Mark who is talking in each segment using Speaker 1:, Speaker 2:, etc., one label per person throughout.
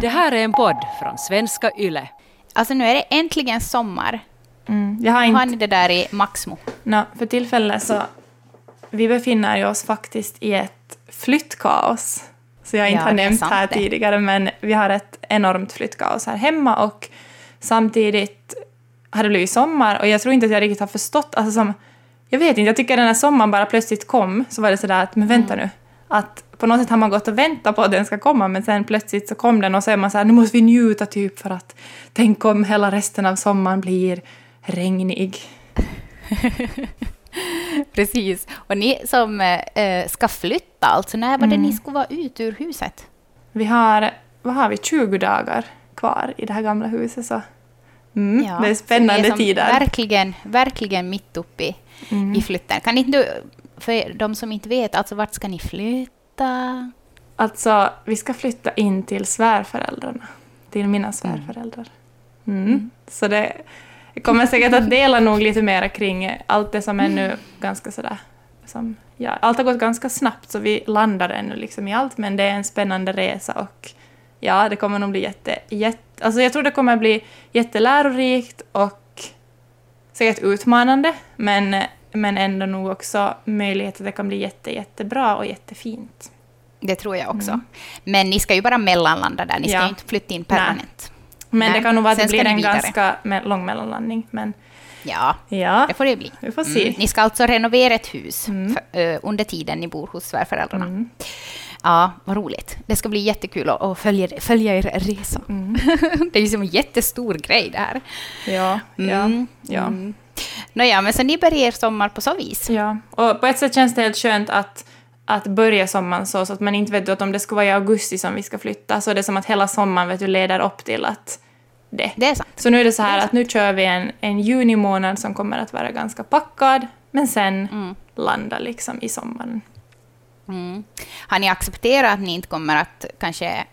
Speaker 1: Det här är en podd från svenska YLE.
Speaker 2: Alltså nu är det äntligen sommar.
Speaker 3: Mm. Jag har
Speaker 2: Har
Speaker 3: inte...
Speaker 2: ni det där i Maxmo?
Speaker 3: Nå, för tillfället så... Vi befinner ju oss faktiskt i ett flyttkaos. Så jag inte
Speaker 2: Ja,
Speaker 3: har nämnt här
Speaker 2: det.
Speaker 3: tidigare, men vi har ett enormt flyttkaos här hemma och samtidigt har det blivit sommar och jag tror inte att jag riktigt har förstått, alltså som, jag vet inte, jag tycker den här sommaren bara plötsligt kom så var det sådär att, men vänta
Speaker 2: Mm.
Speaker 3: nu, att på något sätt har man gått och väntat på att den ska komma men sen plötsligt så kom den och så är man så här, nu måste vi njuta typ för att tänk om hela resten av sommaren blir regnig.
Speaker 2: Precis. Och ni som eh, ska flytta, alltså när var det
Speaker 3: Mm.
Speaker 2: ni skulle vara ut ur huset?
Speaker 3: Vi har, vad har vi, 20 dagar kvar i det här gamla huset så mm,
Speaker 2: Ja,
Speaker 3: det är spännande
Speaker 2: som
Speaker 3: tider.
Speaker 2: Verkligen, verkligen mitt uppe i,
Speaker 3: Mm.
Speaker 2: i flytten. Kan inte du, för de som inte vet, alltså vart ska ni flytta?
Speaker 3: Alltså, vi ska flytta in till svärföräldrarna. Till mina svärföräldrar. Mm. Så det jag kommer säkert att dela nog lite mer kring allt det som är nu ganska sådär... Som, ja, allt har gått ganska snabbt så vi landar ännu liksom i allt men det är en spännande resa och ja, det kommer nog bli jätte, jätte... Alltså jag tror det kommer bli jättelärorikt och säkert utmanande men, men ändå nog också möjlighet att det kan bli jätte, jättebra och jättefint.
Speaker 2: Det tror jag också. Men ni ska ju bara mellanlanda där, ni ska
Speaker 3: Mm. Ja.
Speaker 2: ju inte flytta in permanent.
Speaker 3: Men
Speaker 2: Nej,
Speaker 3: det kan nog vara att det
Speaker 2: sen
Speaker 3: blir en
Speaker 2: vidare.
Speaker 3: ganska lång mellanlandning. Men
Speaker 2: Ja,
Speaker 3: ja,
Speaker 2: det får det bli.
Speaker 3: vi får se.
Speaker 2: Mm. Ni ska alltså renovera ett hus
Speaker 3: Mm.
Speaker 2: för, eh, under tiden ni bor hos svärföräldrarna.
Speaker 3: Mm.
Speaker 2: Ja, vad roligt. Det ska bli jättekul att, att följa, följa er resa.
Speaker 3: Mm.
Speaker 2: det är ju som en jättestor grej det här.
Speaker 3: Ja, ja,
Speaker 2: Mm.
Speaker 3: ja.
Speaker 2: Nåja, men så ni börjar er sommar på så vis.
Speaker 3: ja. Och på ett sätt känns det helt skönt att, att börja sommaren så, så att man inte vet du, att om det ska vara i augusti som vi ska flytta så är det som att hela sommaren vet du, leder upp till att det.
Speaker 2: Det är sant.
Speaker 3: Så nu är det så här att nu kör vi en, en juni månad som kommer att vara ganska packad men sen
Speaker 2: Mm.
Speaker 3: landa liksom i sommaren.
Speaker 2: Mm. Har ni accepterat att ni inte kommer att kanske,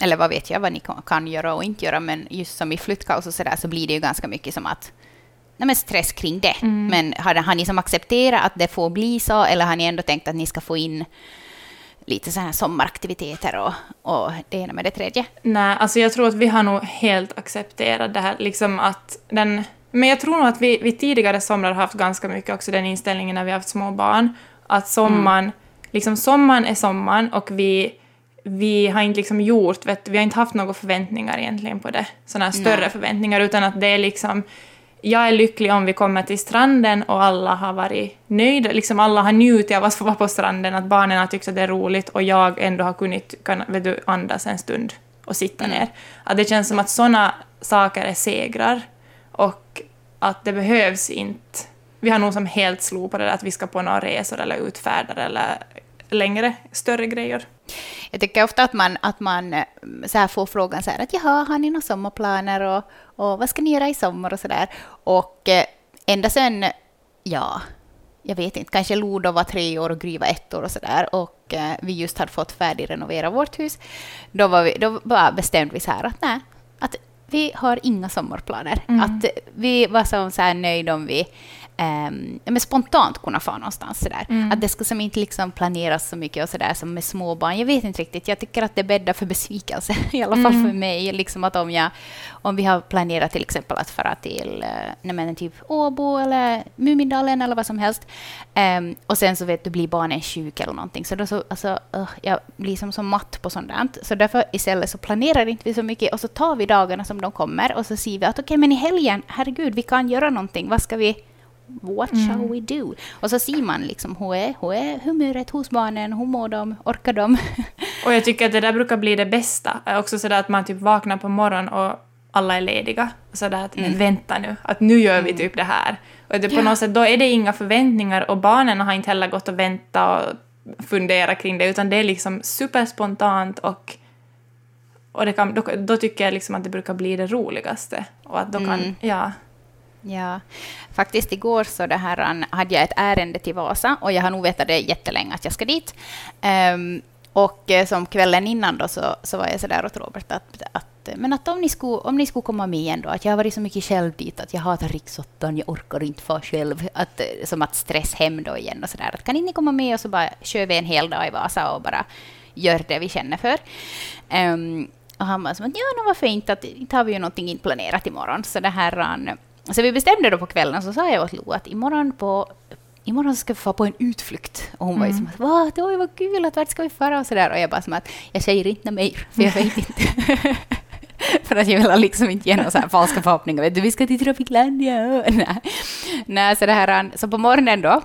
Speaker 2: eller vad vet jag vad ni kan- kan göra och inte göra, men just som i flyttkaos och sådär så blir det ju ganska mycket som att nej men stress kring det.
Speaker 3: Mm.
Speaker 2: Men har, har ni som accepterat att det får bli så, eller har ni ändå tänkt att ni ska få in lite så här sommaraktiviteter och, och det ena med det tredje?
Speaker 3: Nej, alltså jag tror att vi har nog helt accepterat det här, liksom att den... Men jag tror nog att vi, vi tidigare somrar har haft ganska mycket också den inställningen när vi har haft små barn, att sommaren, liksom sommaren är sommaren och vi, vi har inte liksom gjort, vet, vi har inte haft några förväntningar egentligen på det, sådana större
Speaker 2: Nej.
Speaker 3: förväntningar, utan att det är liksom jag är lycklig om vi kommer till stranden och alla har varit nöjda. Liksom alla har njutit av att få vara på stranden, att barnen har tyckt att det är roligt och jag ändå har kunnat kan, vet du, andas en stund och sitta ner. Att det känns som att sådana saker är segrar och att det behövs inte... Vi har nog som helt slopat det där att vi ska på några resor eller utfärder eller längre, större grejer.
Speaker 2: Jag tycker ofta att man, att man eh, så här får frågan så här att jaha, har ni några sommarplaner och, och vad ska ni göra i sommar och så där. Och eh, ända sen, ja, jag vet inte, kanske Lodo var tre år och Gry var ett år och så där och eh, vi just hade fått färdigrenovera vårt hus. Då, var vi, då bara bestämde vi så här att nej, att vi har inga sommarplaner. Att eh, vi var så, så här nöjda om vi ja, men spontant kunna få någonstans. Så där. Att det ska som inte liksom planeras så mycket och så där som med småbarn. Jag vet inte riktigt. Jag tycker att det bäddar för besvikelse. I alla fall för mig. Liksom att om, jag, om vi har planerat till exempel att fara till eh, nej men typ Åbo eller Mumindalen eller vad som helst. ehm, och sen så vet du, blir barnen sjuk eller någonting. Så då så, alltså, uh, jag blir som så matt på sånt där. Så därför istället så planerar inte vi så mycket och så tar vi dagarna som de kommer och så säger vi att okej, men i helgen, herregud, vi kan göra någonting. Vad ska vi What shall we do? Och så ser man liksom hur är, hur är humöret hos barnen, hur mår de, orkar de?
Speaker 3: Och jag tycker att det där brukar bli det bästa. Också sådär att man typ vaknar på morgonen och alla är lediga. Och sådär att men vänta nu, att nu gör vi typ det här. Och det på något sätt, då är det inga förväntningar och barnen har inte heller gått och väntat och funderat kring det utan det är liksom superspontant och och det kan, då, då tycker jag liksom att det brukar bli det roligaste. Och att då kan,
Speaker 2: Mm.
Speaker 3: ja.
Speaker 2: Ja, faktiskt igår så det här, hade jag ett ärende till Vasa och jag har nog vetat det jättelänge att jag ska dit. Um, och eh, som kvällen innan då så, så var jag så där åt Robert att, att, eh, men att om ni, skulle, om ni skulle komma med igen då, att jag har varit så mycket själv dit att jag hatar riksåttan, jag orkar inte få själv, att, eh, som att stress hem då igen och så där. Att kan inte ni komma med och så bara kör vi en hel dag i Vasa och bara gör det vi känner för. Um, Och han var som att ja, no, varför inte? Att, inte har vi ju någonting inplanerat imorgon. Så det här... han- så vi bestämde då på kvällen, så sa jag åt Lo att imorgon på Imorgon ska vi få på en utflykt. Och hon var ju som att Va, oj vad kul, att vart ska vi fara och sådär. Och jag bara som att jag säger inte mer, för jag vet inte. för att jag vill liksom inte ge några så här falska förhoppningar. Vet du, vi ska till Tropiclandia. Nej. Nej, så det här, så på morgonen då,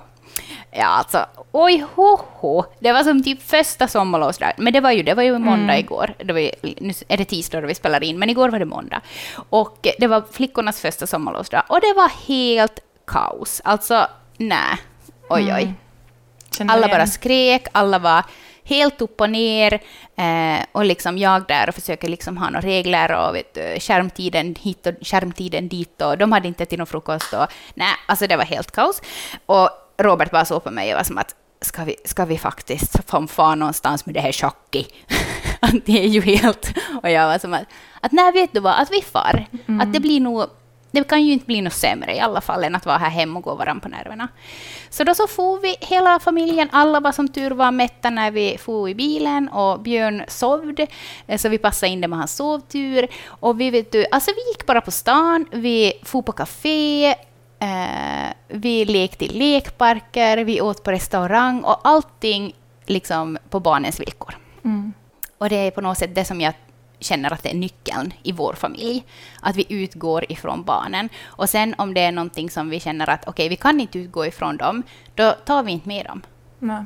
Speaker 2: Ja, alltså, oj ho, ho. Det var som typ första sommarlovsdag. Men det var ju, det var ju måndag igår. Det var ju, nu är det tisdag då vi spelar in, men igår var det måndag. Och det var flickornas första sommarlovsdag. Och det var helt kaos. Alltså, nej. Oj, oj.
Speaker 3: Känner
Speaker 2: Alla bara skrek, alla var helt upp och ner. Eh, och liksom jag där och försöker liksom ha några regler och vet, du, skärmtiden hit och skärmtiden dit. Och de hade inte ätit någon frukost. Och, nej, alltså det var helt kaos. Och Robert bara såg på mig och var som att ska vi, ska vi faktiskt få fara någonstans med det här tjocki? det är ju helt... Och jag var som att, att nej, vet du vad, att vi far. Att det blir nog... Det kan ju inte bli något sämre i alla fall än att vara här hemma och gå varandra på nerverna. Så då så for vi, hela familjen, alla var som tur var mätta när vi for i bilen och Björn sovde, eh, så vi passade in det med hans sovtur. Och vi, vet du, alltså vi gick bara på stan, vi for på café, eh, vi lekte i lekparker, vi åt på restaurang och allting liksom på barnens villkor.
Speaker 3: Mm.
Speaker 2: Och det är på något sätt det som jag känner att det är nyckeln i vår familj. Att vi utgår ifrån barnen. Och sen om det är någonting som vi känner att okej, vi kan inte utgå ifrån dem, då tar vi inte med dem.
Speaker 3: Nej.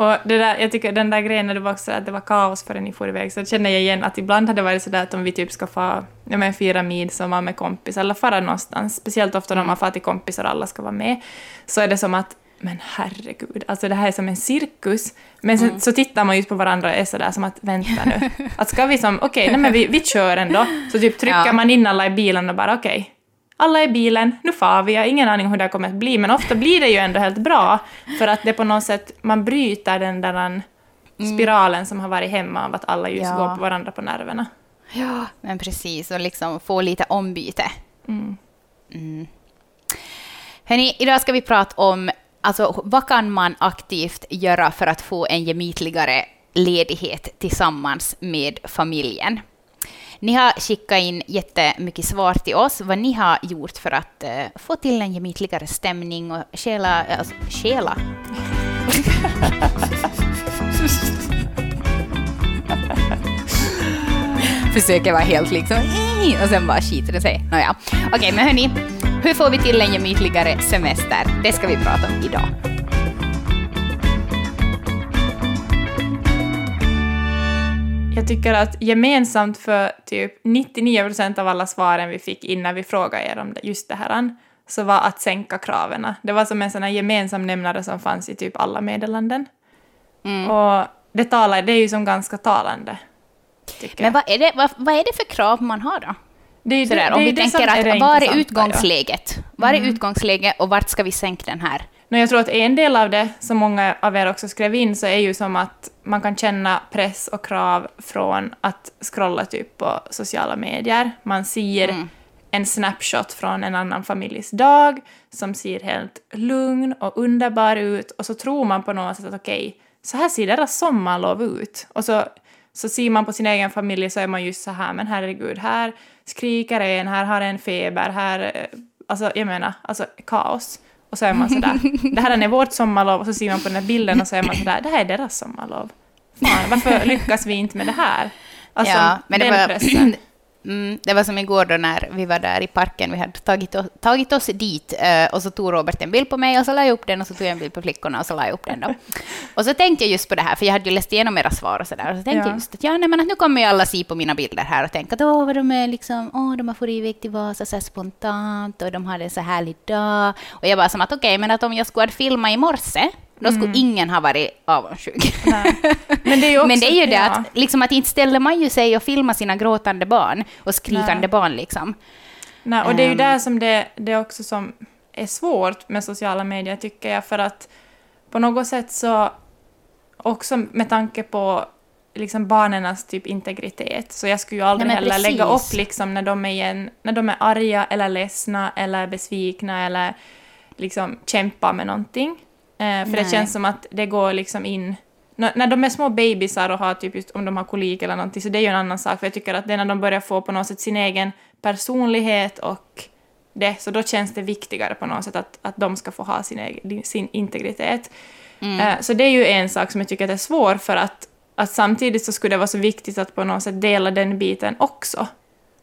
Speaker 3: Och det där, jag tycker den där grejen när det var också att det var kaos förrän ni for iväg, så känner jag igen att ibland har det varit sådär att om vi typ ska få, ja men fira midsommar med kompisar eller fara någonstans, speciellt ofta när man far till kompisar och alla ska vara med, så är det som att men herregud, alltså det här är som en cirkus. Men sen, så tittar man just på varandra och är sådär som att vänta nu. Att ska vi som, okej, nej men vi, vi kör ändå. Så typ trycker
Speaker 2: Ja.
Speaker 3: man in alla i bilen och bara okej, alla i bilen, nu far vi, jag har ingen aning om hur det här kommer att bli, men ofta blir det ju ändå helt bra, för att det på något sätt, man bryter den där spiralen som har varit hemma av att alla just
Speaker 2: Ja.
Speaker 3: går på varandra på nerverna.
Speaker 2: Ja, men precis. Och liksom få lite ombyte.
Speaker 3: Mm.
Speaker 2: Mm. Hörni, idag ska vi prata om alltså, vad kan man aktivt göra för att få en gemytligare ledighet tillsammans med familjen. Ni har skickat in jättemycket svar till oss vad ni har gjort för att eh, få till en gemytligare stämning och själa... Eh, alltså, själa? Försöker vara helt liksom... Och sen bara skiter det sig. Nåja. Okej, men hörni. Hur får vi till en gemytligare semester? Det ska vi prata om idag.
Speaker 3: Jag tycker att gemensamt för typ 99 procent av alla svaren vi fick innan vi frågade er om just det här, så var att sänka kraven. Det var som en sån här gemensam nämnare som fanns i typ alla meddelanden.
Speaker 2: Mm.
Speaker 3: Och det, talar, det är ju som ganska talande.
Speaker 2: Men vad är, det, vad, vad är det för krav man har då?
Speaker 3: det är,
Speaker 2: Sådär,
Speaker 3: det,
Speaker 2: om
Speaker 3: det är
Speaker 2: vi tänker att var är utgångsläget? Var är utgångsläget och vart ska vi sänka den här?
Speaker 3: No, jag tror att en del av det, som många av er också skrev in, så är ju som att man kan känna press och krav från att scrolla typ på sociala medier. Man ser
Speaker 2: Mm.
Speaker 3: en snapshot från en annan familjs dag som ser helt lugn och underbar ut och så tror man på något sätt att okej, så här ser deras sommarlov ut. Och så, så ser man på sin egen familj så är man just så här, men herregud, här skriker en, här har en feber, här, eh, alltså jag menar, alltså kaos. Och så är man sådär, det här är vårt sommarlov och så ser man på den här bilden och så är man sådär, det här är deras sommarlov. Fan, varför lyckas vi inte med det här? Alltså,
Speaker 2: men det var,
Speaker 3: pressen.
Speaker 2: mm, det var som igår då när vi var där i parken, vi hade tagit, oss- tagit oss dit eh, och så tog Robert en bild på mig och så la jag upp den och så tog jag en bild på flickorna och så la jag upp den då. Och så tänkte jag just på det här, för jag hade ju läst igenom era svar och så där, och så tänkte
Speaker 3: Ja.
Speaker 2: jag just att ja, nej, men nu kommer ju alla se på mina bilder här och tänka att åh, vad de är liksom, åh, de har farit iväg till Vasa så här spontant och de hade en så härlig dag. Och jag bara som att okej, men att om jag skulle ha filmat i morse, då skulle ingen ha varit avundsjuk.
Speaker 3: Men det är ju också,
Speaker 2: Men det är ju det
Speaker 3: ja.
Speaker 2: att, liksom att inte ställer man ju sig och filmar sina gråtande barn och skrikande
Speaker 3: Nej.
Speaker 2: barn liksom.
Speaker 3: Nej, och det är ju
Speaker 2: Ehm.
Speaker 3: där som det, det också som är svårt med sociala medier, tycker jag, för att på något sätt så, också med tanke på liksom barnens typ integritet, så jag skulle ju aldrig
Speaker 2: Nej,
Speaker 3: heller lägga
Speaker 2: precis.
Speaker 3: upp liksom när de är, igen, när de är arga eller ledsna eller besvikna eller liksom kämpar med någonting. Eh, för det
Speaker 2: Nej.
Speaker 3: känns som att det går liksom in När, när de är små bebisar och har typ just om de har kolik eller någonting, så det är ju en annan sak, för jag tycker att det är när de börjar få på något sätt sin egen personlighet och det, så då känns det viktigare på något sätt att, att de ska få ha sin, egen, sin integritet.
Speaker 2: Mm.
Speaker 3: Eh, så det är ju en sak som jag tycker att är svår, för att, att samtidigt så skulle det vara så viktigt att på något sätt dela den biten också.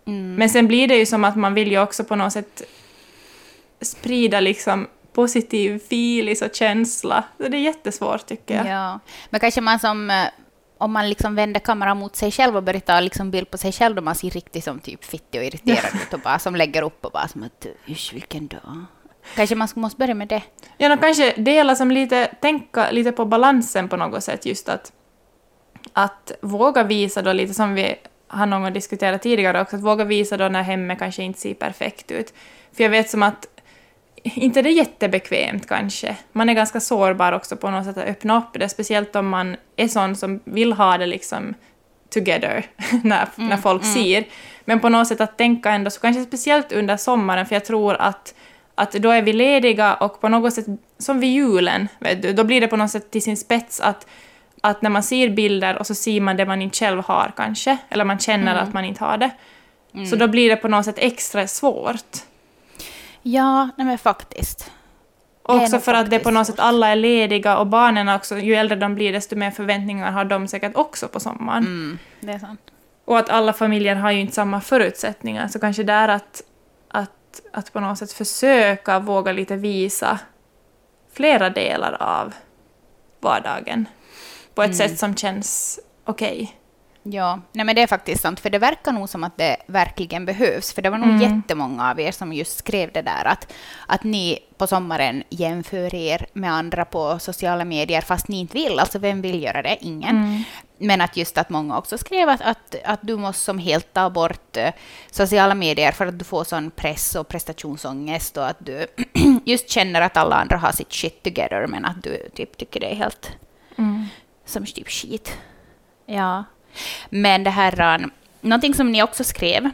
Speaker 2: Mm.
Speaker 3: Men sen blir det ju som att man vill ju också på något sätt sprida liksom positiv filis och känsla. Så det är jättesvårt tycker jag.
Speaker 2: Ja. Men kanske man som, eh, om man liksom vänder kameran mot sig själv och börjar ta liksom bild på sig själv, då man ser riktigt som typ fittig och irriterad ut och bara som lägger upp och bara som att usch vilken dag. Kanske man måste börja med det.
Speaker 3: Ja, no, kanske dela som lite, tänka lite på balansen på något sätt, just att, att våga visa då lite som vi har någon diskuterat tidigare också, att våga visa då när hemmet kanske inte ser perfekt ut. För jag vet som att inte det är jättebekvämt kanske. Man är ganska sårbar också på något sätt att öppna upp det, speciellt om man är sån som vill ha det liksom together när,
Speaker 2: Mm,
Speaker 3: när folk ser. Men på något sätt att tänka ändå, så kanske speciellt under sommaren, för jag tror att, att då är vi lediga och på något sätt, som vid julen, du, då blir det på något sätt till sin spets att, att när man ser bilder och så ser man det man inte själv har kanske, eller man känner
Speaker 2: Mm.
Speaker 3: att man inte har det. Så då blir det på något sätt extra svårt.
Speaker 2: Ja, nej men faktiskt.
Speaker 3: Också för att det på något sätt alla är lediga och barnen också, ju äldre de blir desto mer förväntningar har de säkert också på sommaren.
Speaker 2: Mm, det är sant.
Speaker 3: Och att alla familjer har ju inte samma förutsättningar, så kanske där att, att, att på något sätt försöka våga lite visa flera delar av vardagen på ett sätt som känns okej.
Speaker 2: Ja, nej men det är faktiskt sant, för det verkar nog som att det verkligen behövs. För det var nog
Speaker 3: Mm.
Speaker 2: jättemånga av er som just skrev det där att, att ni på sommaren jämför er med andra på sociala medier fast ni inte vill. Alltså vem vill göra det? Ingen.
Speaker 3: Mm.
Speaker 2: Men att just att många också skrev att, att, att du måste som helt ta bort eh, sociala medier för att du får sån press och prestationsångest och att du just känner att alla andra har sitt shit together men att du typ tycker det är helt
Speaker 3: Mm.
Speaker 2: som typ skit. Ja. Men det här, uh, någonting som ni också skrev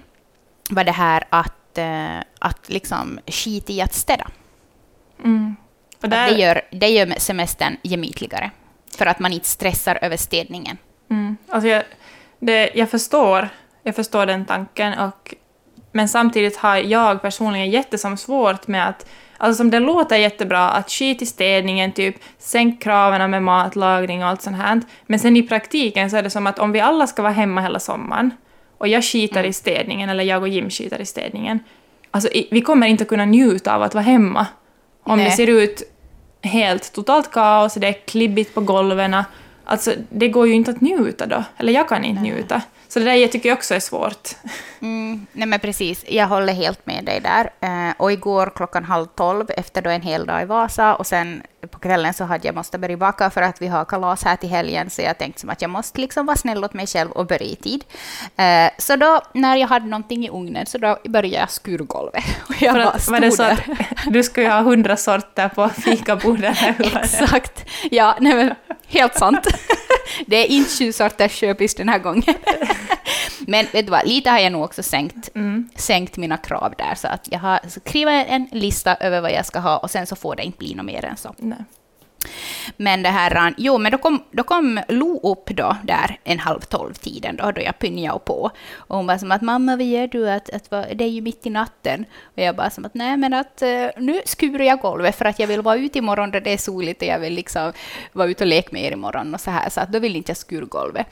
Speaker 2: var det här att, eh, att liksom skit i att städa.
Speaker 3: Mm. Och där,
Speaker 2: det, gör, det gör semestern gemytligare. För att man inte stressar över städningen.
Speaker 3: Mm. Alltså jag, det, jag, förstår, jag förstår den tanken, och, men samtidigt har jag personligen jättesom svårt med att Alltså som det låter jättebra att skit i städningen, typ sänk kraven med matlagning och allt sånt här. Men sen i praktiken så är det som att om vi alla ska vara hemma hela sommaren och jag skitar i städningen, eller jag och Jim skitar i städningen, alltså vi kommer inte kunna njuta av att vara hemma. Om
Speaker 2: Nej.
Speaker 3: det ser ut helt totalt kaos, det är klibbigt på golven. Alltså, det går ju inte att njuta då. Eller jag kan inte njuta. Så det där jag tycker jag också är svårt.
Speaker 2: Mm, nej men precis, jag håller helt med dig där. Eh, och igår klockan halv tolv, efter då en hel dag i Vasa, och sen på kvällen så hade jag måste börja baka för att vi har kalas här till helgen, så jag tänkte som att jag måste liksom vara snäll åt mig själv och börja i tid. Eh, så då, när jag hade någonting i ugnen, så då började jag skurgolvet. Och jag bara
Speaker 3: att, var det
Speaker 2: stod
Speaker 3: så att du skulle ha hundra sorter på fikabordet?
Speaker 2: Exakt. Ja, nej men helt sant. Det är inte sju sorters köpis den här gången. Men vet du vad, lite har jag nog också sänkt,
Speaker 3: Mm.
Speaker 2: sänkt mina krav där. Så att jag har skrivit en lista över vad jag ska ha och sen så får det inte bli något mer än så.
Speaker 3: Nej.
Speaker 2: Men det här, jo, men då kom, då kom Lo upp då där en halv tolv tiden då, då jag pynjade på. Och hon var som att mamma, vad gör du? Att, att, det är ju mitt i natten. Och jag bara som att nej, men att eh, nu skurar jag golvet för att jag vill vara ute imorgon där det är soligt och jag vill liksom vara ute och leka med er imorgon och så här. Så att då vill inte jag skura golvet.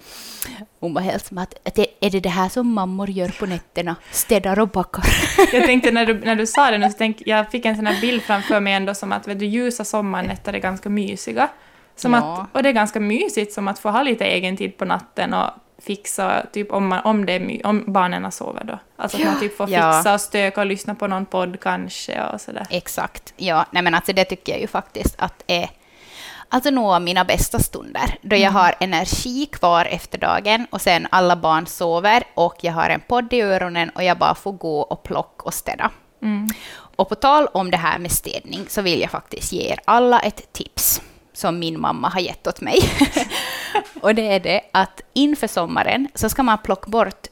Speaker 2: Hon var helt som att, att det, är det det här som mammor gör på nätterna? Städar och bakar.
Speaker 3: Jag tänkte när du, när du sa det nu, så tänkte, jag fick en sån här bild framför mig ändå som att vet du, ljusa sommarnätter är ganska mycket mysiga. Som
Speaker 2: Ja.
Speaker 3: att, och det är ganska mysigt som att få ha lite egen tid på natten och fixa, typ om, man, om, det är om barnen sover då. Alltså att man typ får
Speaker 2: Ja.
Speaker 3: fixa och stöka och lyssna på någon podd kanske och sådär.
Speaker 2: Exakt. Ja, nej men alltså det tycker jag ju faktiskt att är alltså några av mina bästa stunder, då jag har energi kvar efter dagen och sen alla barn sover och jag har en podd i öronen och jag bara får gå och plocka och städa.
Speaker 3: Mm.
Speaker 2: Och på tal om det här med städning så vill jag faktiskt ge er alla ett tips som min mamma har gett åt mig. och det är det att inför sommaren så ska man plocka bort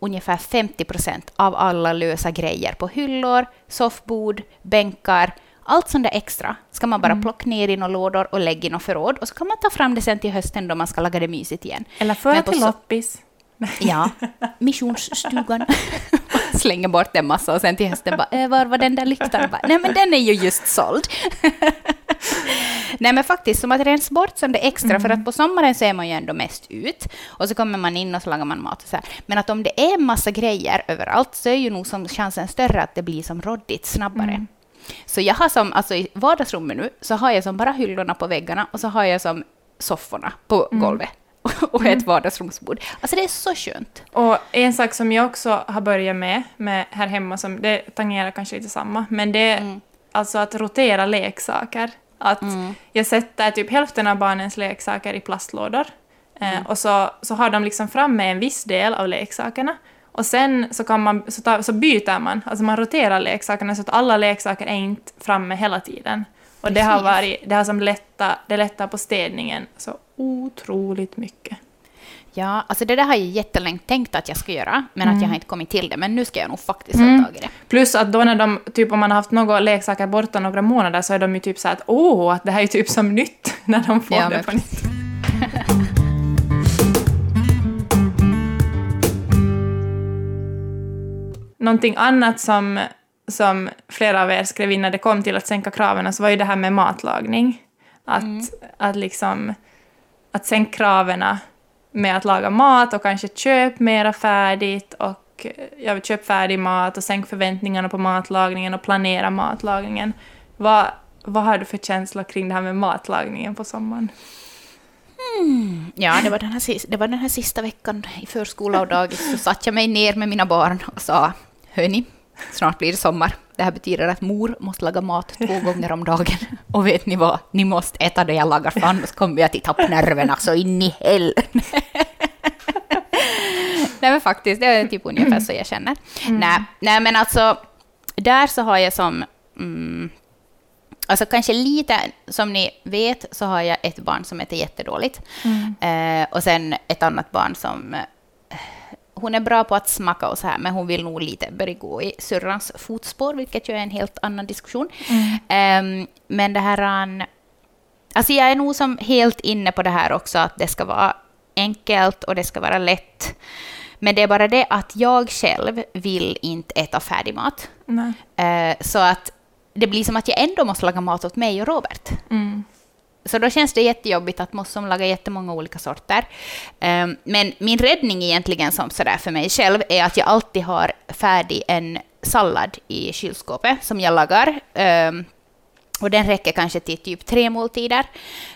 Speaker 2: ungefär 50 procent av alla lösa grejer på hyllor, soffbord, bänkar, allt sånt där extra ska man bara
Speaker 3: Mm.
Speaker 2: plocka ner i några lådor och lägga i något förråd och så kan man ta fram det sen till hösten då man ska laga det mysigt igen.
Speaker 3: Eller för
Speaker 2: Men på
Speaker 3: till loppis.
Speaker 2: Ja, missionsstugan. Slänger bort en massa och sen till hösten bara, äh, var var den där lyktan? Bara, Nej men den är ju just såld. Nej men faktiskt, som att rensa bort som det extra, för att på sommaren så är man ju ändå mest ut. Och så kommer man in och så lagar man mat och så här. Men att om det är massa grejer överallt så är ju nog som chansen större att det blir som råddigt snabbare. Så jag har som, alltså i vardagsrummet nu, så har jag som bara hyllorna på väggarna och så har jag som sofforna på golvet. Och ett vardagsrumsbord. Alltså det är så skönt.
Speaker 3: Och en sak som jag också har börjat med, med här hemma, som det tangerar kanske lite samma, men det är
Speaker 2: Mm.
Speaker 3: alltså att rotera leksaker. Att jag sätter typ hälften av barnens leksaker i plastlådor eh, och så, så har de liksom framme en viss del av leksakerna och sen så, kan man, så, tar, så byter man, alltså man roterar leksakerna så att alla leksaker är inte framme hela tiden. Och det har varit, det har som lättat, det lättar på städningen så otroligt mycket.
Speaker 2: Ja, alltså det där har jag jättelänge tänkt att jag ska göra, men att jag har inte kommit till det. Men nu ska jag nog faktiskt
Speaker 3: Mm.
Speaker 2: ha tag i det.
Speaker 3: Plus att då när de, typ om man har haft några leksaker borta några månader så är de ju typ så att åh, att det här är typ som nytt när de får
Speaker 2: Ja,
Speaker 3: det på nytt. Någonting annat som, som flera av er skrev in när det kom till att sänka kraven så var ju det här med matlagning. Att, att liksom att sänka kraven med att laga mat och kanske köp mera färdigt och eh, ja, köp färdig mat och sänk förväntningarna på matlagningen och planera matlagningen. Vad, vad har du för känslor kring det här med matlagningen på sommaren?
Speaker 2: Ja, det var, den här, det var den här sista veckan i förskola och dagis så satt jag mig ner med mina barn och sa Hörni, snart blir det sommar. Det här betyder att mor måste laga mat två gånger om dagen. Och vet ni vad? Ni måste äta det jag lagar för annars kommer jag att tappa nerverna så in i hell. Nej men faktiskt, det är typ ungefär så jag känner. Nej, nej men alltså, där så har jag som... Mm, alltså kanske lite, som ni vet så har jag ett barn som äter jättedåligt. Eh, och sen ett annat barn som... Hon är bra på att smaka och så här, men hon vill nog lite börja gå i syrrans fotspår, vilket ju är en helt annan diskussion. Ehm, men det här... an- Alltså jag är nog som helt inne på det här också, att det ska vara enkelt och det ska vara lätt. Men det är bara det att jag själv vill inte äta färdig mat.
Speaker 3: Nej.
Speaker 2: Eh, så att det blir som att jag ändå måste laga mat åt mig och Robert.
Speaker 3: Mm.
Speaker 2: Så då känns det jättejobbigt att måste laga jättemånga olika sorter. Ehm, men min räddning egentligen som sådär för mig själv är att jag alltid har färdig en sallad i kylskåpet som jag lagar. Ehm, och den räcker kanske till typ tre måltider.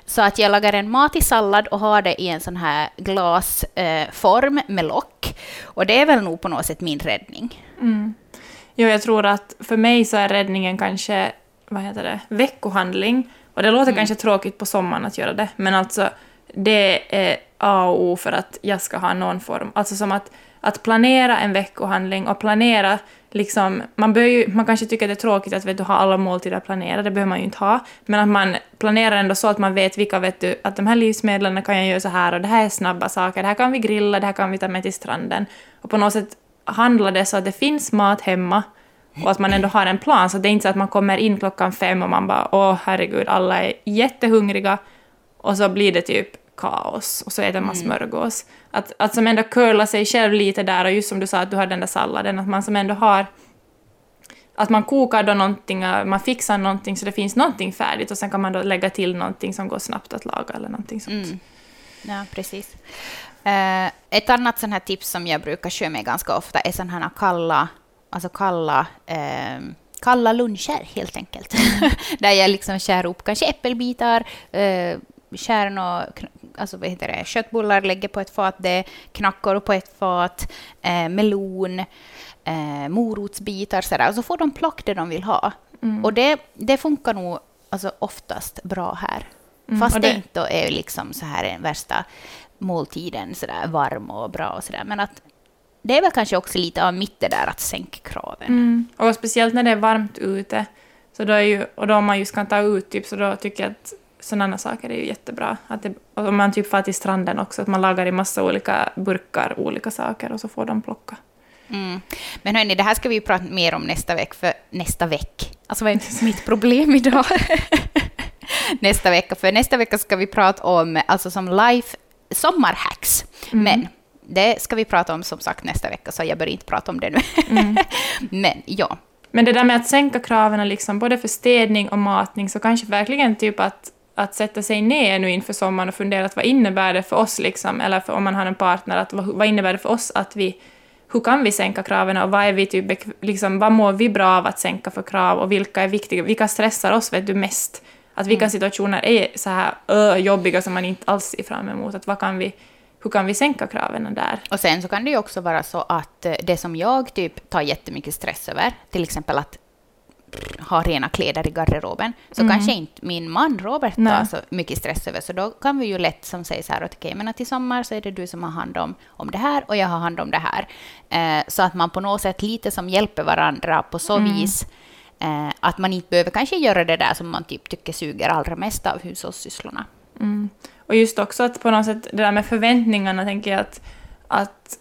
Speaker 2: Så att jag lagar en matig sallad och har det i en sån här glasform eh, med lock. Och det är väl nog på något sätt min räddning.
Speaker 3: Mm. Jo, jag tror att för mig så är räddningen kanske, vad heter det, veckohandling. Och det låter kanske tråkigt på sommaren att göra det, men alltså det är A och O för att jag ska ha någon form. Alltså som att, att planera en veckohandling och planera liksom, man, bör ju, man kanske tycker att det är tråkigt att vet du, ha alla måltider planerade, det behöver man ju inte ha, men att man planerar ändå så att man vet vilka, vet du, att de här livsmedlen kan jag göra så här och det här är snabba saker, det här kan vi grilla, det här kan vi ta med till stranden. Och på något sätt handla det så att det finns mat hemma och att man ändå har en plan, så det är inte så att man kommer in klockan fem och man bara åh herregud, alla är jättehungriga och så blir det typ kaos och så äter man smörgås. Att, att som ändå curla sig själv lite där och just som du sa att du har den där salladen, att man som ändå har att man kokar då någonting, äh, man fixar någonting så det finns någonting färdigt och sen kan man då lägga till någonting som går snabbt att laga eller någonting sånt.
Speaker 2: Mm. Ja, precis. Eh, ett annat sånt här tips som jag brukar köra med ganska ofta är sådana här kalla, alltså kalla, eh, kalla luncher helt enkelt. Där jag liksom skär upp kanske äppelbitar, eh, skär några, alltså vad heter det, köttbullar, lägger på ett fat, det, knackor på ett fat, eh, melon, eh, morotsbitar sådär. Och så får de plock det de vill ha. Och det, det funkar nog alltså, oftast bra här.
Speaker 3: Mm,
Speaker 2: Fast det
Speaker 3: det-
Speaker 2: inte är liksom så här den värsta måltiden, så där varm och bra och sådär. Men att det är väl kanske också lite av mitt det där att sänka kraven.
Speaker 3: Mm. Och speciellt när det är varmt ute, så då är ju, och då om man just kan ta ut typ, så då tycker jag att sådana saker är ju jättebra. Att det, om man typ far till stranden också, att man lagar i massa olika burkar olika saker och så får de plocka.
Speaker 2: Mm. Men hörni, det här ska vi ju prata mer om nästa veck, för nästa veck. Alltså vad är mitt problem idag? nästa vecka, för nästa vecka ska vi prata om, alltså som life, sommarhacks.
Speaker 3: Mm.
Speaker 2: Men det ska vi prata om som sagt nästa vecka, så jag bör inte prata om det nu.
Speaker 3: Mm.
Speaker 2: Men ja,
Speaker 3: Men det där med att sänka kraven liksom, både för städning och matning, så kanske verkligen typ att, att sätta sig ner nu inför sommaren och fundera att vad innebär det för oss, liksom, eller för, om man har en partner, att vad, vad innebär det för oss att vi hur kan vi sänka kraven och vad, är vi typ, liksom, vad mår vi bra av att sänka för krav och vilka är viktiga, vilka stressar oss vet du mest? Att vilka situationer är så här ö, jobbiga som man inte alls ser fram emot? Att vad kan vi, hur kan vi sänka kraven där?
Speaker 2: Och sen så kan det ju också vara så att eh, det som jag typ tar jättemycket stress över, till exempel att ha rena kläder i garderoben, så
Speaker 3: Mm.
Speaker 2: kanske inte min man Robert tar
Speaker 3: Nej.
Speaker 2: så mycket stress över. Så då kan vi ju lätt som säger så här att okej, men att i sommar så är det du som har hand om, om det här och jag har hand om det här. Eh, så att man på något sätt lite som hjälper varandra på så
Speaker 3: Mm.
Speaker 2: vis eh, att man inte behöver kanske göra det där som man typ tycker suger allra mest av hushållssysslorna.
Speaker 3: Mm. Och just också att på något sätt, det där med förväntningarna, tänker jag att, att,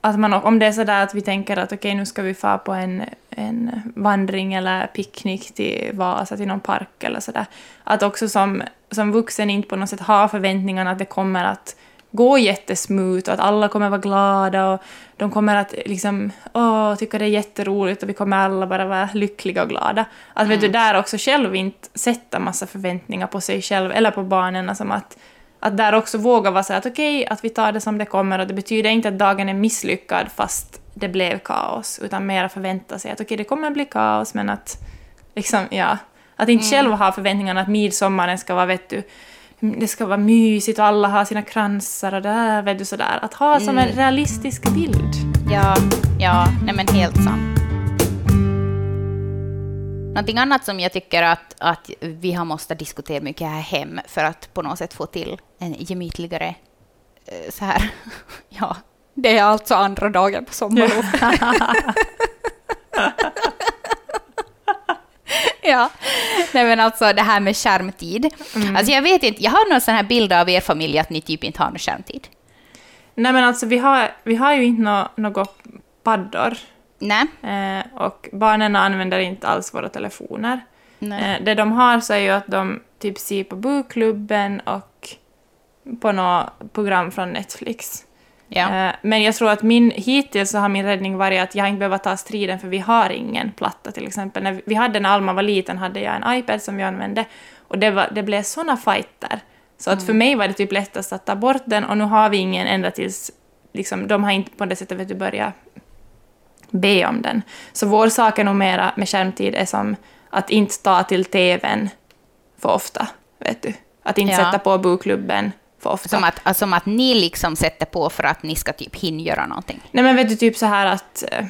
Speaker 3: att man, om det är sådär att vi tänker att okej, nu ska vi få på en, en vandring eller picknick till Vasa, till någon park eller sådär, att också som, som vuxen inte på något sätt ha förväntningarna att det kommer att gå jättesmooth och att alla kommer vara glada och de kommer att liksom, åh, tycka det är jätteroligt och vi kommer alla bara vara lyckliga och glada. Att vet du, där också själv inte sätta massa förväntningar på sig själv eller på barnen, som att, att där också våga vara så att okej, att vi tar det som det kommer. Och det betyder inte att dagen är misslyckad fast det blev kaos, utan mera förvänta sig att okej, det kommer bli kaos, men att liksom, ja, att inte själv ha förväntningarna att midsommaren ska vara, vet du, det ska vara mysigt och alla har sina kransar och där, vet du sådär. Att ha som en realistisk bild.
Speaker 2: Ja, ja, nej men helt sant. Någonting annat som jag tycker att, att vi har måste diskutera mycket här hem för att på något sätt få till en gemytligare eh, så här, ja, det är alltså andra dagen på sommarlov. ja, nej men alltså det här med skärmtid. Alltså jag vet inte, jag har någon sån här bild av er familj att ni typ inte har någon skärmtid.
Speaker 3: Nej men alltså vi har, vi har ju inte nå, något paddor.
Speaker 2: Nej.
Speaker 3: Eh, och barnen använder inte alls våra telefoner.
Speaker 2: nej.
Speaker 3: Eh, det de har så är ju att de typ ser på bokklubben och på något program från Netflix. Eh, Men jag tror att min, hittills så har min räddning varit att jag inte behöver ta striden för vi har ingen platta till exempel. När vi hade när Alma var liten hade jag en iPad som vi använde och det, var, det blev såna fighter. Så att för mig var det typ lättast att ta bort den och nu har vi ingen ända tills liksom, de har inte på det sättet vet du, börjat be om den. Så vår sak är nog mera med skärmtid är som att inte ta till TVn för ofta, vet du. Att inte
Speaker 2: Ja.
Speaker 3: sätta på bokklubben ofta.
Speaker 2: Som att, alltså, som att ni liksom sätter på för att ni ska typ hinna göra någonting.
Speaker 3: Nej men vet du, typ så här att... eh,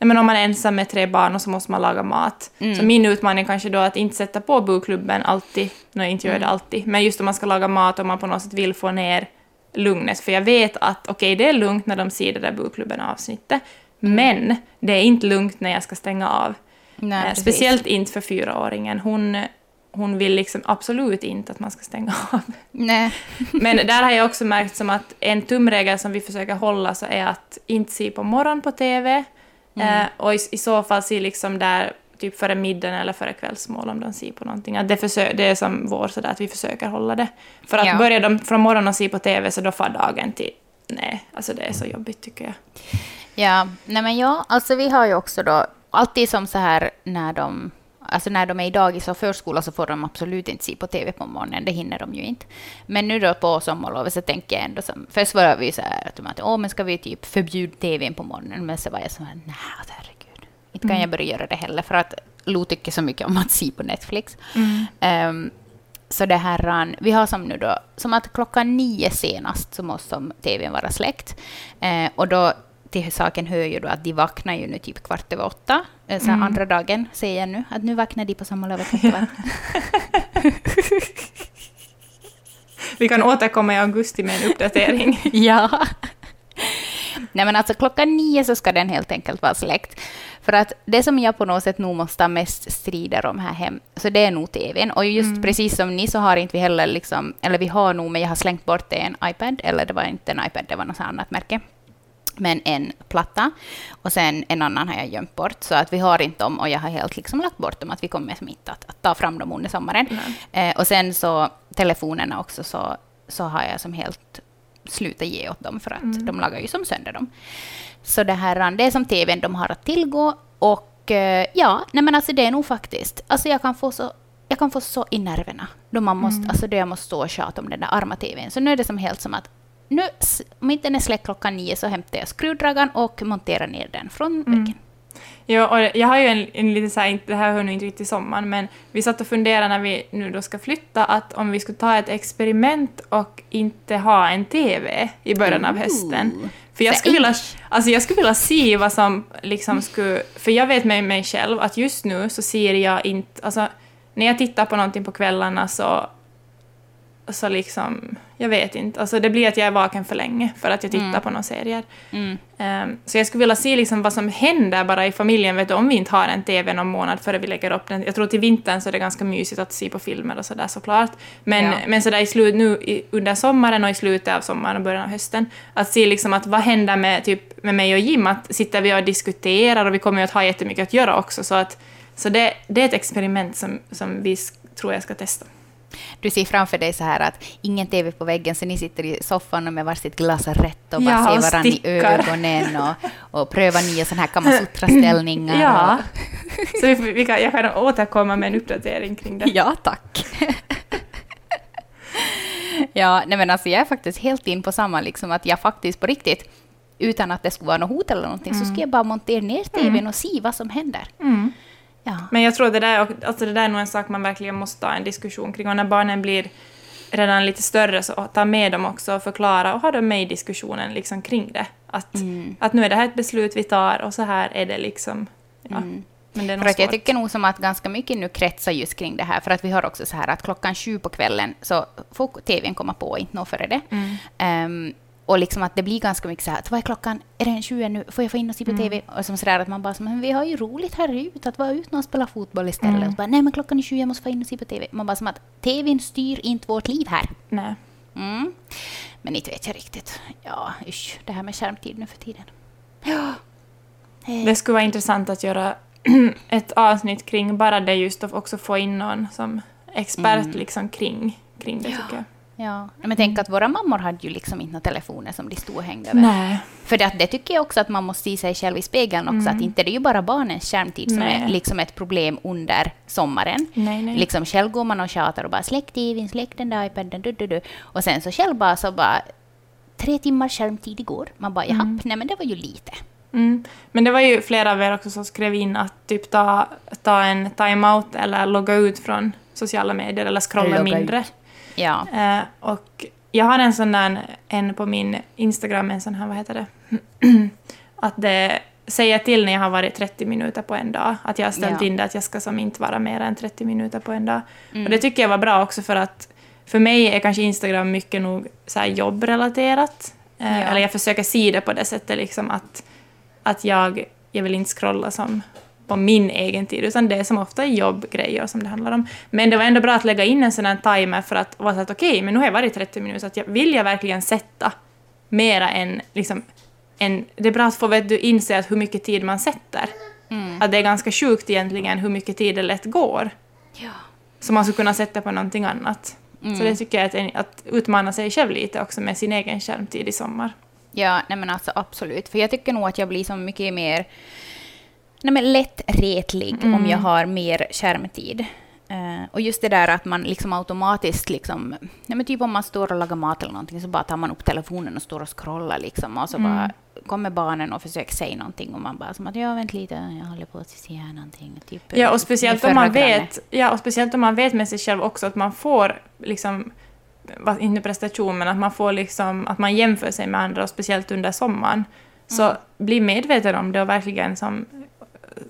Speaker 3: Nej men om man är ensam med tre barn och så måste man laga mat.
Speaker 2: Mm.
Speaker 3: Så min utmaning kanske då att inte sätta på bokklubben alltid, när jag inte gör det
Speaker 2: Mm.
Speaker 3: alltid. Men just om man ska laga mat och man på något sätt vill få ner lugnet. För jag vet att okej, det är lugnt när de ser det där bokklubben-avsnittet.
Speaker 2: Mm.
Speaker 3: Men det är inte lugnt när jag ska stänga av.
Speaker 2: Nej,
Speaker 3: Eh. Speciellt inte för fyraåringen. Hon, hon vill liksom absolut inte att man ska stänga av.
Speaker 2: Nej.
Speaker 3: Men där har jag också märkt som att en tumregel som vi försöker hålla så är att inte se på morgon på TV.
Speaker 2: Mm.
Speaker 3: Eh, och i, i så fall se liksom där typ före middagen eller före kvällsmål om de ser på någonting. Att det, försö- det är som vår sådär att vi försöker hålla det. För att
Speaker 2: Ja.
Speaker 3: börjar de från morgonen se på TV så då får dagen till... Nej, alltså det är så jobbigt tycker jag.
Speaker 2: Ja, nej men ja, alltså vi har ju också då alltid som så här när de Alltså när de är i dagis och förskola så får de absolut inte se på TV på morgonen, det hinner de ju inte. Men nu då på sommarlovet så tänker jag ändå som, först var vi så här att åh men ska vi typ förbjuda TVn på morgonen? Men så var jag så här, nej herregud, inte kan jag börja göra det heller för att Lo tycker så mycket om att se på Netflix. Ehm, så det här, um, vi har som nu då, som att klockan nio senast så måste som TVn vara släckt. Eh, och då till saken hör ju då att de vaknar ju nu typ kvart över åtta. Eh, så här andra dagen säger jag nu att nu vaknar de på sommarlovet kvart över.
Speaker 3: Vi kan återkomma i augusti med en uppdatering.
Speaker 2: ja. Nej men alltså klockan nio så ska den helt enkelt vara släckt. För att det som jag på något sätt nog måste mest strider om här hem, så det är nog TVn. Och just precis som ni så har inte vi heller liksom, eller vi har nog, men jag har slängt bort det en iPad, eller det var inte en iPad, det var något annat märke. Men en platta och sen en annan har jag gömt bort. Så att vi har inte dem och jag har helt liksom lagt bort dem. Att vi kommer inte att, att ta fram dem under sommaren. Eh, och sen så telefonerna också så, så har jag som helt slutat ge åt dem för att
Speaker 3: Mm.
Speaker 2: de lagar ju som sönder dem. Så det här det är som tvn de har att tillgå. Och eh, ja, nej men alltså det är nog faktiskt. Alltså jag kan få så jag kan få så i nerverna då, man måste,
Speaker 3: Mm.
Speaker 2: alltså då jag måste stå och tjata om den där arma tvn. Så nu är det som helt som att nu, om inte den är släckt klockan nio så hämtar jag skruvdragaren och monterar ner den från
Speaker 3: Mm.
Speaker 2: väggen.
Speaker 3: Ja, och jag har ju en, en lite så här, det här hör nog inte riktigt till sommaren, men vi satt och funderade när vi nu då ska flytta att om vi skulle ta ett experiment och inte ha en TV i början av hösten.
Speaker 2: Ooh.
Speaker 3: För jag skulle, vilja, alltså jag skulle vilja se vad som liksom skulle... För jag vet med mig själv att just nu så ser jag inte... Alltså, när jag tittar på någonting på kvällarna så... Så liksom... Jag vet inte. Alltså det blir att jag är vaken för länge för att jag tittar
Speaker 2: Mm.
Speaker 3: på några serier.
Speaker 2: Mm.
Speaker 3: Ehm, så jag skulle vilja se liksom vad som händer bara i familjen, vet du, om vi inte har en TV någon månad före vi lägger upp den. Jag tror till vintern så är det ganska mysigt att se på filmer och sådär såklart. Men,
Speaker 2: Ja.
Speaker 3: men sådär i slut, nu i, under sommaren och i slutet av sommaren och början av hösten, att se liksom att vad händer med, typ, med mig och Jim, att sitter vi och diskuterar och vi kommer ju att ha jättemycket att göra också. Så, att, så det, det är ett experiment som, som vi tror jag ska testa.
Speaker 2: Du ser framför dig så här att ingen TV på väggen, så ni sitter i soffan och med varsitt glas rätt och bara
Speaker 3: Ja,
Speaker 2: ser varandra i ögonen och, och prövar nya sådana här kamasutra-ställningar.
Speaker 3: Ja, så vi, vi kan, jag kan återkomma med en uppdatering kring det.
Speaker 2: Ja, tack. ja, nej men alltså jag är faktiskt helt in på samma, liksom att jag faktiskt på riktigt, utan att det skulle vara något hot eller någonting, så ska jag bara montera ner TVn och se vad som händer.
Speaker 3: Mm.
Speaker 2: Ja.
Speaker 3: Men jag tror det där, alltså det där är nog en sak man verkligen måste ha en diskussion kring. Och när barnen blir redan lite större, så ta med dem också och förklara och ha dem med i diskussionen liksom kring det. Att,
Speaker 2: Mm.
Speaker 3: att nu är det här ett beslut vi tar och så här är det liksom. Ja.
Speaker 2: Mm.
Speaker 3: Men
Speaker 2: För att jag tycker nog som att ganska mycket nu kretsar just kring det här, för att vi har också så här att klockan sju på kvällen så får TVn komma på, inte nå före det.
Speaker 3: Mm.
Speaker 2: Ehm, och liksom att det blir ganska mycket så här, att vad är klockan? Är det en sju ännu? Får jag få in och se på
Speaker 3: Mm.
Speaker 2: TV? Och som så där att man bara, men vi har ju roligt här ute, att vara ute och spela fotboll istället.
Speaker 3: Mm.
Speaker 2: Och så bara, nej men klockan är sju, jag måste få in och se på TV. Man bara som att TVn styr inte vårt liv här.
Speaker 3: Nej.
Speaker 2: Mm. Men inte vet jag riktigt. Ja, usch, det här med skärmtid nu för tiden. Ja. Eh,
Speaker 3: Det skulle vara intressant att göra ett avsnitt kring bara det just och också få in någon som expert
Speaker 2: Mm.
Speaker 3: liksom kring, kring det
Speaker 2: Ja.
Speaker 3: tycker jag.
Speaker 2: Ja, men tänk att våra mammor hade ju liksom inte några telefoner som de stod och hängde över.
Speaker 3: Nej.
Speaker 2: För det, det tycker jag också att man måste se sig själv i spegeln också,
Speaker 3: Mm.
Speaker 2: att inte det är ju bara barnens skärmtid som
Speaker 3: Nej.
Speaker 2: är liksom ett problem under sommaren.
Speaker 3: Nej, nej.
Speaker 2: Liksom själv går man och tjatar och bara släck TVn, släck den där iPaden, du, du, du. Och sen så själv bara så bara tre timmars skärmtid igår. Man bara jaha,
Speaker 3: Mm.
Speaker 2: nej men det var ju lite.
Speaker 3: Mm. Men det var ju flera av er också som skrev in att typ ta, ta en time-out eller logga ut från sociala medier eller scrolla mindre.
Speaker 2: Ja.
Speaker 3: Eh, och jag har en sån där, en på min Instagram, en sån här, vad heter det? att det säger till när jag har varit 30 minuter på en dag. Att jag har ställt
Speaker 2: Ja.
Speaker 3: in det att jag ska som inte vara mer än 30 minuter på en dag.
Speaker 2: Mm.
Speaker 3: Och det tycker jag var bra också för att för mig är kanske Instagram mycket nog så jobbrelaterat. Eh,
Speaker 2: Ja.
Speaker 3: Eller jag försöker se det på det sättet liksom att, att jag, jag vill inte scrolla som på min egen tid, utan det är som ofta är jobbgrejer som det handlar om. Men det var ändå bra att lägga in en sån här timer för att vara så att okej, men nu har jag varit 30 minuter, så att jag, vill jag verkligen sätta mera än liksom en, det är bra att få vet du, inse att hur mycket tid man sätter.
Speaker 2: Mm.
Speaker 3: Att det är ganska sjukt egentligen hur mycket tid det lätt går.
Speaker 2: Ja.
Speaker 3: Som man skulle kunna sätta på någonting annat.
Speaker 2: Mm.
Speaker 3: Så det tycker jag att, en- att utmana sig själv lite också med sin egen skärmtid i sommar.
Speaker 2: Ja, nej men alltså absolut. För jag tycker nog att jag blir som mycket mer nej men lätt retlig om
Speaker 3: Mm.
Speaker 2: jag har mer skärmtid. Eh, och just det där att man liksom automatiskt, liksom, nej men typ om man står och lagar mat eller någonting, så bara tar man upp telefonen och står och scrollar liksom, och så
Speaker 3: Mm.
Speaker 2: bara kommer barnen och försöker säga någonting och man bara som att ja, vänta lite, jag håller på att här någonting. Typ,
Speaker 3: Ja, och speciellt om man
Speaker 2: granne.
Speaker 3: vet, ja, och speciellt om man vet med sig själv också att man får liksom inte prestation, men att man får liksom, att man jämför sig med andra, och speciellt under sommaren. Så
Speaker 2: Mm.
Speaker 3: bli medveten om det och verkligen som,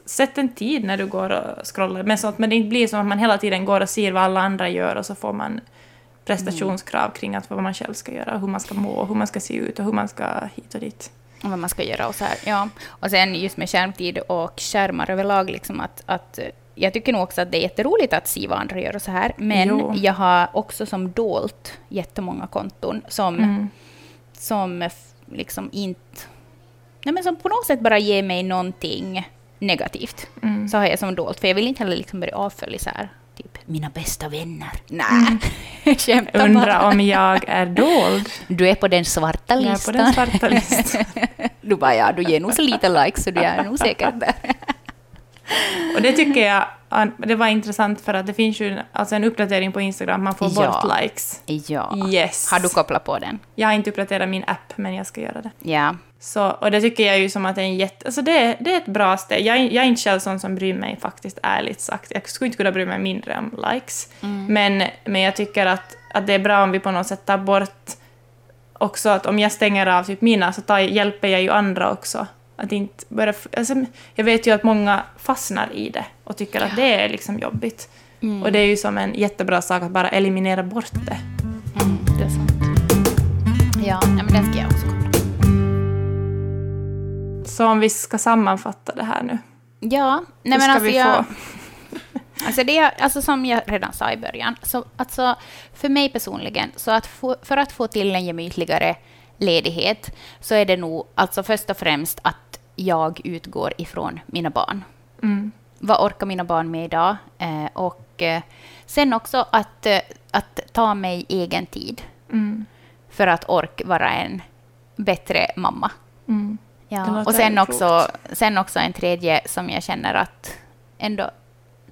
Speaker 3: sätt en tid när du går och scrollar, men så att men det blir som att man hela tiden går och ser vad alla andra gör och så får man prestationskrav kring att vad man själv ska göra, hur man ska må, hur man ska se ut och hur man ska hit och dit.
Speaker 2: Och vad man ska göra och så här. Ja. Och sen just med skärmtid och skärmar överlag, liksom att, att eh, jag tycker nog också att det är jätteroligt att se vad andra gör och så här. Men
Speaker 3: Jo.
Speaker 2: jag har också som dolt jättemånga konton som,
Speaker 3: Mm.
Speaker 2: som liksom inte nej men som på något sätt bara ger mig någonting negativt.
Speaker 3: Mm.
Speaker 2: Så har jag som dolt, för jag vill inte heller liksom börja avfölja så här, typ mina bästa vänner. Nej,
Speaker 3: Mm.
Speaker 2: bara.
Speaker 3: om jag är dold.
Speaker 2: Du är på den svarta
Speaker 3: Jag är
Speaker 2: listan.
Speaker 3: på den svarta listan.
Speaker 2: du bara, ja, du ger nog så lite likes så du är nog säkert där.
Speaker 3: Och det tycker jag det var intressant för att det finns ju alltså en uppdatering på Instagram, man får
Speaker 2: Ja.
Speaker 3: bort likes.
Speaker 2: ja.
Speaker 3: Yes.
Speaker 2: Har du kopplat på den?
Speaker 3: Jag har inte uppdaterat min app, men jag ska göra det.
Speaker 2: Ja.
Speaker 3: Så, och det tycker jag ju som att det är en jätte... Alltså det, det är ett bra steg. Jag, jag är inte själv sån som bryr mig faktiskt, ärligt sagt. Jag skulle inte kunna bry mig mindre om likes. Men, men jag tycker att, att det är bra om vi på något sätt tar bort också att om jag stänger av typ mina så tar, hjälper jag ju andra också. Att inte börja, alltså, jag vet ju att många fastnar i det och tycker att det är liksom jobbigt. Och det är ju som en jättebra sak att bara eliminera bort det.
Speaker 2: Mm, det är sant. Ja, men den ska jag också koppla.
Speaker 3: Så om vi ska sammanfatta det här nu.
Speaker 2: Ja, nej men
Speaker 3: ska
Speaker 2: alltså
Speaker 3: vi
Speaker 2: jag... Alltså, det, alltså som jag redan sa i början, så alltså för mig personligen, så att få, för att få till en gemytligare ledighet, så är det nog alltså först och främst att jag utgår ifrån mina barn.
Speaker 3: Mm.
Speaker 2: Vad orkar mina barn med idag? Eh, och eh, sen också att, eh, att ta mig egen tid
Speaker 3: Mm.
Speaker 2: för att ork vara en bättre mamma.
Speaker 3: Mm.
Speaker 2: Ja, och sen också, sen också en tredje som jag känner att ändå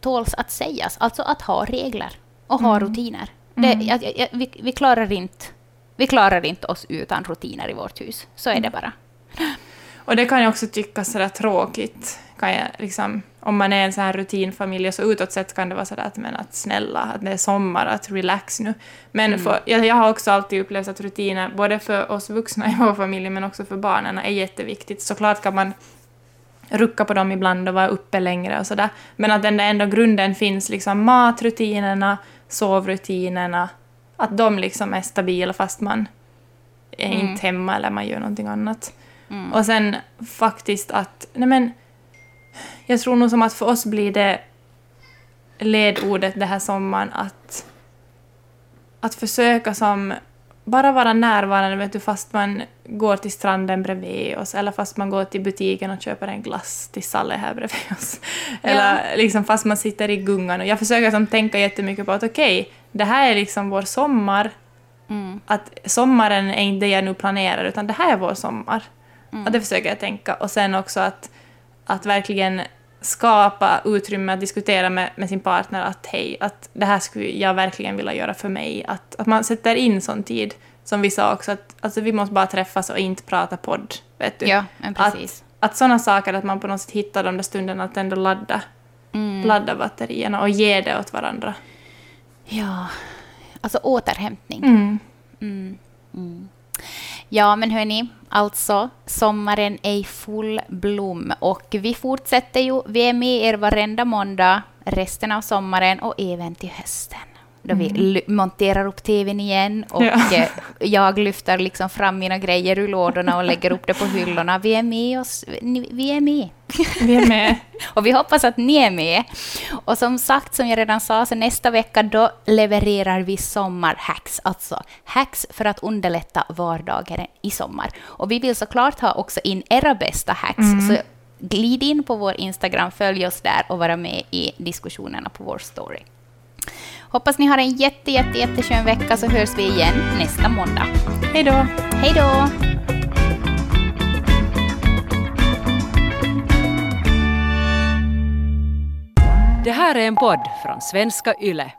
Speaker 2: tåls att sägas. Alltså att ha regler och ha
Speaker 3: Mm.
Speaker 2: rutiner. Det, jag, jag, jag, vi, vi, klarar inte, vi klarar inte oss utan rutiner i vårt hus. Så
Speaker 3: Mm.
Speaker 2: är det bara.
Speaker 3: Och det kan jag också tycka sådär tråkigt. Kan jag liksom, om man är en sån här rutinfamilj, så utåt sett kan det vara sådär att, men att snälla, att det är sommar, att relax nu. Men för, jag, jag har också alltid upplevt att rutiner, både för oss vuxna i vår familj, men också för barnen, är jätteviktigt. Såklart kan man rucka på dem ibland och vara uppe längre och sådär. Men att den där ändå grunden finns, liksom matrutinerna, sovrutinerna, att de liksom är stabila fast man är
Speaker 2: Mm.
Speaker 3: inte hemma eller man gör någonting annat.
Speaker 2: Mm.
Speaker 3: Och sen faktiskt att, nej men, jag tror nog som att för oss blir det ledordet det här sommaren att, att försöka som, bara vara närvarande vet du, fast man går till stranden bredvid oss eller fast man går till butiken och köper en glass till Salle här bredvid oss. Eller liksom fast man sitter i gungan. Och jag försöker som tänka jättemycket på att okej, det här är liksom vår sommar.
Speaker 2: Mm.
Speaker 3: Att sommaren är inte det jag nu planerar utan det här är vår sommar.
Speaker 2: Mm.
Speaker 3: Och det försöker jag tänka. Och sen också att, att verkligen skapa utrymme att diskutera med, med sin partner att hej, att det här skulle jag verkligen vilja göra för mig. Att, att man sätter in sån tid, som vi sa också, att alltså, vi måste bara träffas och inte prata podd. Vet du?
Speaker 2: Ja, precis.
Speaker 3: Att, att sådana saker, att man på något sätt hittar de där stunderna att ändå ladda,
Speaker 2: Mm.
Speaker 3: ladda batterierna och ge det åt varandra.
Speaker 2: Ja, alltså återhämtning.
Speaker 3: Mm.
Speaker 2: Mm. Ja, men hörni, alltså sommaren är i full blom och vi fortsätter ju. Vi är med er varenda måndag resten av sommaren och även till hösten. Då vi ly- monterar upp tvn igen och
Speaker 3: Ja.
Speaker 2: eh, jag lyfter liksom fram mina grejer ur lådorna och lägger upp det på hyllorna. Vi är med oss. Vi är med.
Speaker 3: Vi är med.
Speaker 2: Och vi hoppas att ni är med. Och som sagt, som jag redan sa, så nästa vecka då levererar vi sommarhacks, alltså hacks för att underlätta vardagen i sommar. Och vi vill såklart ha också in era bästa hacks, så glid in på vår Instagram, följ oss där och vara med i diskussionerna på vår story. Hoppas ni har en jätte, jätte, jätteskön vecka så hörs vi igen nästa måndag.
Speaker 3: Hej då!
Speaker 2: Hej då!
Speaker 1: Det här är en podd från svenska YLE.